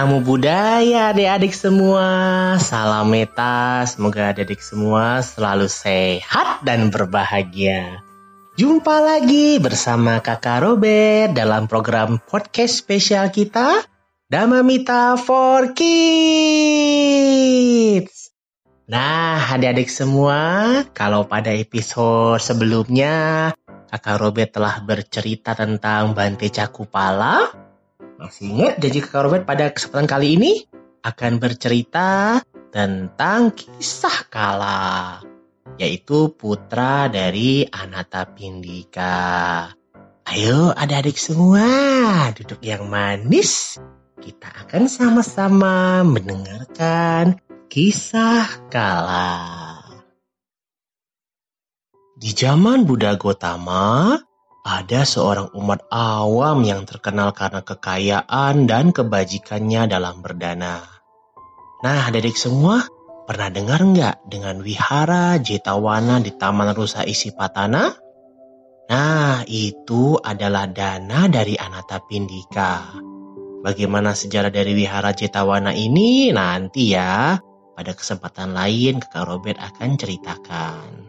Namo budaya adik-adik semua. Salam meta. Semoga adik-adik semua selalu sehat dan berbahagia. Jumpa lagi bersama kakak Robert dalam program podcast spesial kita Dama Mita for Kids. Nah adik-adik semua, kalau pada episode sebelumnya kakak Robert telah bercerita tentang Bante Cakupala, masih ingat janji kakak Robert pada kesempatan kali ini akan bercerita tentang kisah Kala, yaitu putra dari Anata Pindika. Ayo adik-adik semua, duduk yang manis. Kita akan sama-sama mendengarkan kisah Kala. Di zaman Buddha Gotama, ada seorang umat awam yang terkenal karena kekayaan dan kebajikannya dalam berdana. Nah, adik semua, pernah dengar nggak dengan wihara Jetawana di Taman Rusa Isipatana? Nah, itu adalah dana dari Anata Pindika. Bagaimana sejarah dari wihara Jetawana ini nanti ya, pada kesempatan lain kakak Robert akan ceritakan.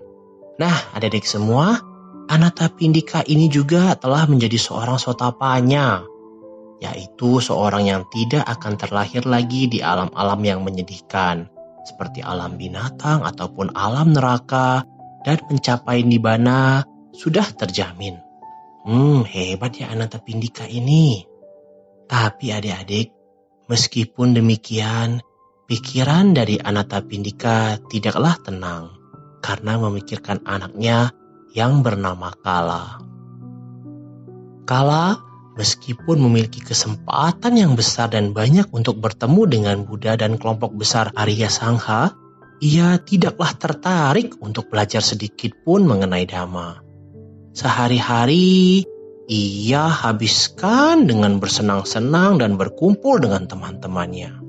Nah, adik-adik semua, Anata Pindika ini juga telah menjadi seorang sotapanya, yaitu seorang yang tidak akan terlahir lagi di alam-alam yang menyedihkan, seperti alam binatang ataupun alam neraka, dan mencapai nibana sudah terjamin. Hmm, hebat ya Anata Pindika ini. Tapi adik-adik, meskipun demikian, pikiran dari Anata Pindika tidaklah tenang karena memikirkan anaknya yang bernama Kala. Kala meskipun memiliki kesempatan yang besar dan banyak untuk bertemu dengan Buddha dan kelompok besar Arya Sangha, ia tidaklah tertarik untuk belajar sedikit pun mengenai Dhamma. Sehari-hari ia habiskan dengan bersenang-senang dan berkumpul dengan teman-temannya.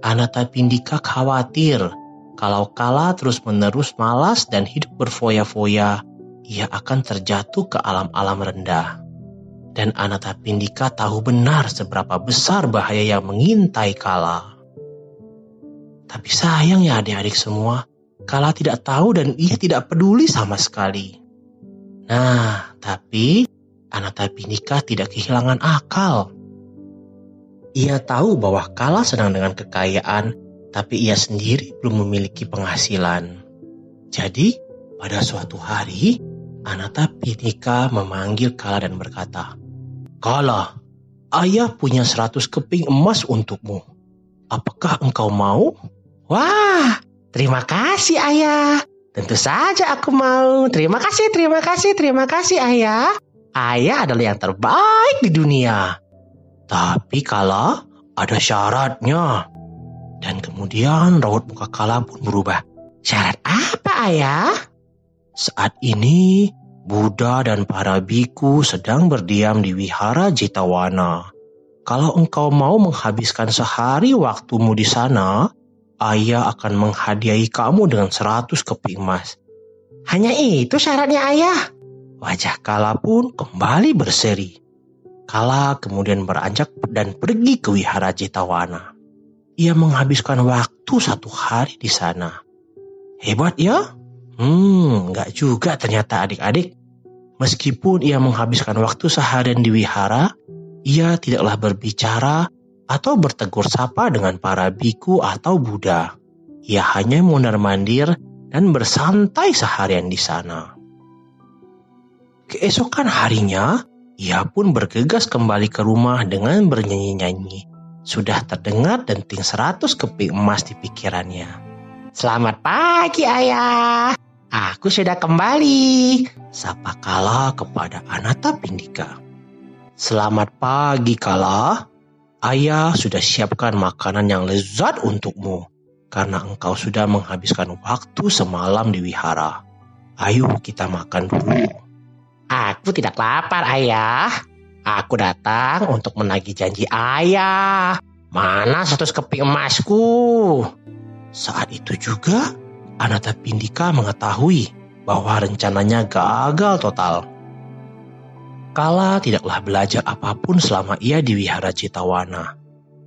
Anata Pindika khawatir kalau Kala terus-menerus malas dan hidup berfoya-foya, ia akan terjatuh ke alam-alam rendah. Dan Anata Pindika tahu benar seberapa besar bahaya yang mengintai Kala. Tapi sayang ya adik-adik semua, Kala tidak tahu dan ia tidak peduli sama sekali. Nah, tapi Anata Pindika tidak kehilangan akal. Ia tahu bahwa Kala senang dengan kekayaan tapi ia sendiri belum memiliki penghasilan. Jadi, pada suatu hari, Anata Pinika memanggil Kala dan berkata, Kala, ayah punya seratus keping emas untukmu. Apakah engkau mau? Wah, terima kasih ayah. Tentu saja aku mau. Terima kasih, terima kasih, terima kasih ayah. Ayah adalah yang terbaik di dunia. Tapi Kala, ada syaratnya. Kemudian raut muka Kala pun berubah. Syarat apa ayah? Saat ini Buddha dan para biku sedang berdiam di wihara Jitawana. Kalau engkau mau menghabiskan sehari waktumu di sana, ayah akan menghadiahi kamu dengan seratus keping emas. Hanya itu syaratnya ayah. Wajah Kala pun kembali berseri. Kala kemudian beranjak dan pergi ke wihara Jitawana ia menghabiskan waktu satu hari di sana. Hebat ya? Hmm, nggak juga ternyata adik-adik. Meskipun ia menghabiskan waktu seharian di wihara, ia tidaklah berbicara atau bertegur sapa dengan para biku atau Buddha. Ia hanya mondar-mandir dan bersantai seharian di sana. Keesokan harinya, ia pun bergegas kembali ke rumah dengan bernyanyi-nyanyi sudah terdengar denting seratus keping emas di pikirannya. Selamat pagi ayah, aku sudah kembali. Sapa Kala kepada Anata Pindika. Selamat pagi Kala, ayah sudah siapkan makanan yang lezat untukmu. Karena engkau sudah menghabiskan waktu semalam di wihara. Ayo kita makan dulu. Aku tidak lapar ayah. Aku datang untuk menagih janji ayah. Mana satu keping emasku? Saat itu juga, Anata Pindika mengetahui bahwa rencananya gagal total. Kala tidaklah belajar apa pun selama ia di wihara Citawana.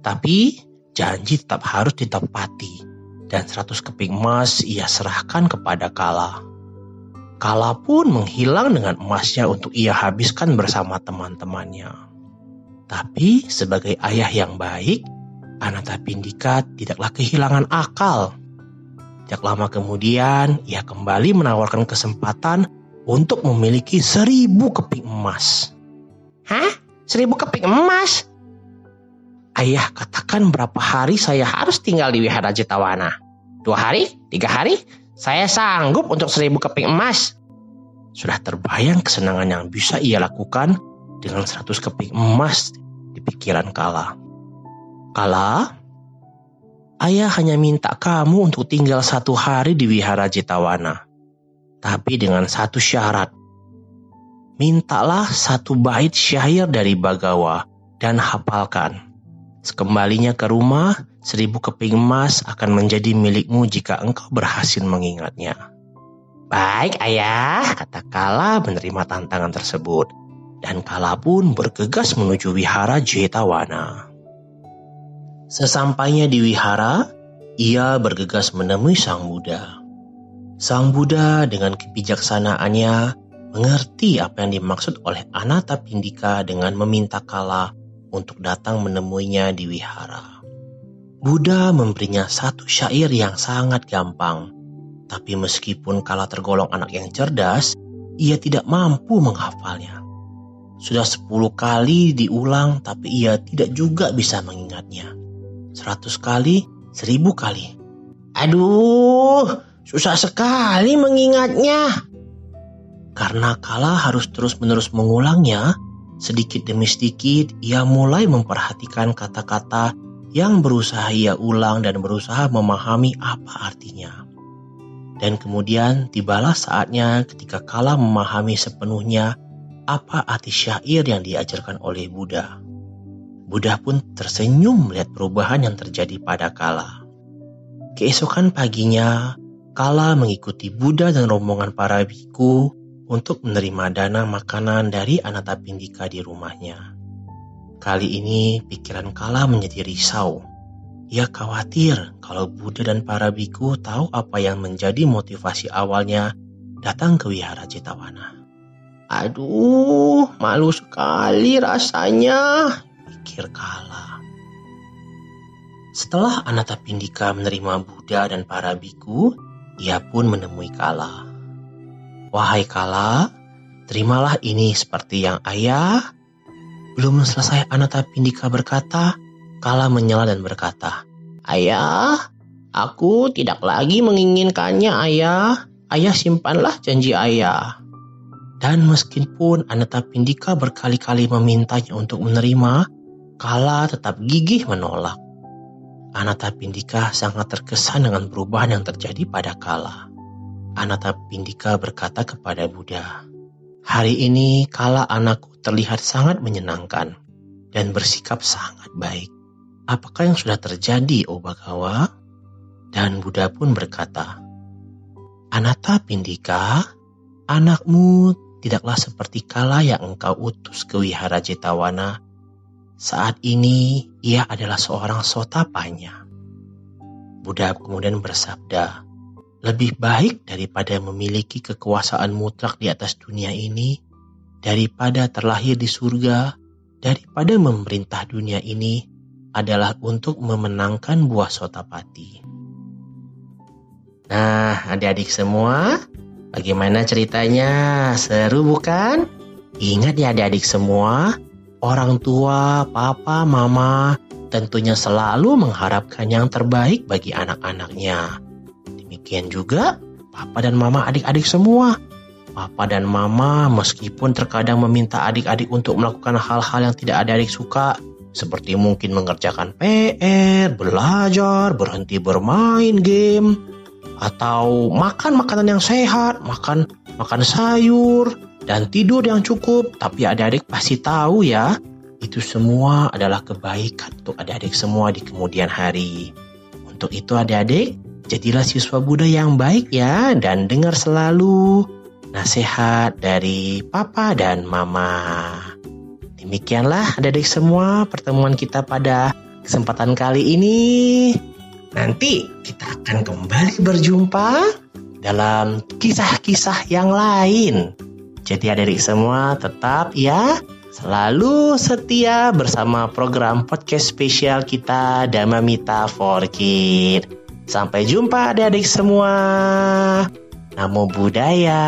Tapi janji tetap harus ditepati dan seratus keping emas ia serahkan kepada Kala. Kala pun menghilang dengan emasnya untuk ia habiskan bersama teman-temannya. Tapi sebagai ayah yang baik, Anata Pindika tidaklah kehilangan akal. Sejak lama kemudian, ia kembali menawarkan kesempatan untuk memiliki seribu keping emas. Hah? Seribu keping emas? Ayah katakan berapa hari saya harus tinggal di Wihara Jetawana. Dua hari? Tiga hari? Saya sanggup untuk seribu keping emas. Sudah terbayang kesenangan yang bisa ia lakukan dengan seratus keping emas di pikiran Kala. Kala, ayah hanya minta kamu untuk tinggal satu hari di Wihara Jetawana. Tapi dengan satu syarat. Mintalah satu bait syair dari Bagawa dan hafalkan. Sekembalinya ke rumah, seribu keping emas akan menjadi milikmu jika engkau berhasil mengingatnya. Baik ayah, kata Kala menerima tantangan tersebut. Dan Kala pun bergegas menuju wihara Jetawana. Sesampainya di wihara, ia bergegas menemui Sang Buddha. Sang Buddha dengan kebijaksanaannya mengerti apa yang dimaksud oleh Anata Pindika dengan meminta Kala untuk datang menemuinya di wihara. Buddha memberinya satu syair yang sangat gampang, tapi meskipun kala tergolong anak yang cerdas, ia tidak mampu menghafalnya. Sudah sepuluh kali diulang, tapi ia tidak juga bisa mengingatnya. Seratus kali, seribu kali. Aduh, susah sekali mengingatnya. Karena kala harus terus-menerus mengulangnya, Sedikit demi sedikit, ia mulai memperhatikan kata-kata yang berusaha ia ulang dan berusaha memahami apa artinya. Dan kemudian tibalah saatnya ketika Kala memahami sepenuhnya apa arti syair yang diajarkan oleh Buddha. Buddha pun tersenyum melihat perubahan yang terjadi pada Kala. Keesokan paginya, Kala mengikuti Buddha dan rombongan para biku untuk menerima dana makanan dari Anata Pindika di rumahnya. Kali ini pikiran Kala menjadi risau. Ia khawatir kalau Buddha dan para biku tahu apa yang menjadi motivasi awalnya datang ke wihara Citawana. Aduh, malu sekali rasanya, pikir Kala. Setelah Anata Pindika menerima Buddha dan para biku, ia pun menemui Kala. Wahai Kala, terimalah ini seperti yang ayah. Belum selesai Anata Pindika berkata, Kala menyela dan berkata, Ayah, aku tidak lagi menginginkannya ayah. Ayah simpanlah janji ayah. Dan meskipun Anata Pindika berkali-kali memintanya untuk menerima, Kala tetap gigih menolak. Anata Pindika sangat terkesan dengan perubahan yang terjadi pada Kala. Anata Pindika berkata kepada Buddha, Hari ini kala anakku terlihat sangat menyenangkan dan bersikap sangat baik. Apakah yang sudah terjadi, O Bagawa? Dan Buddha pun berkata, Anata Pindika, anakmu tidaklah seperti kala yang engkau utus ke wihara Jetawana. Saat ini ia adalah seorang sotapanya. Buddha kemudian bersabda, lebih baik daripada memiliki kekuasaan mutlak di atas dunia ini, daripada terlahir di surga, daripada memerintah dunia ini, adalah untuk memenangkan buah sotapati. Nah, adik-adik semua, bagaimana ceritanya? Seru bukan? Ingat ya adik-adik semua, orang tua, papa, mama tentunya selalu mengharapkan yang terbaik bagi anak-anaknya Demikian juga papa dan mama adik-adik semua. Papa dan mama meskipun terkadang meminta adik-adik untuk melakukan hal-hal yang tidak adik-adik suka, seperti mungkin mengerjakan PR, belajar, berhenti bermain game, atau makan makanan yang sehat, makan makan sayur, dan tidur yang cukup. Tapi adik-adik pasti tahu ya, itu semua adalah kebaikan untuk adik-adik semua di kemudian hari. Untuk itu adik-adik, Jadilah siswa Buddha yang baik ya dan dengar selalu nasihat dari papa dan mama. Demikianlah adik-adik semua pertemuan kita pada kesempatan kali ini nanti kita akan kembali berjumpa dalam kisah-kisah yang lain. Jadi adik-adik semua tetap ya selalu setia bersama program podcast spesial kita Damamita for Kid. Sampai jumpa adik-adik semua. Namo Buddhaya.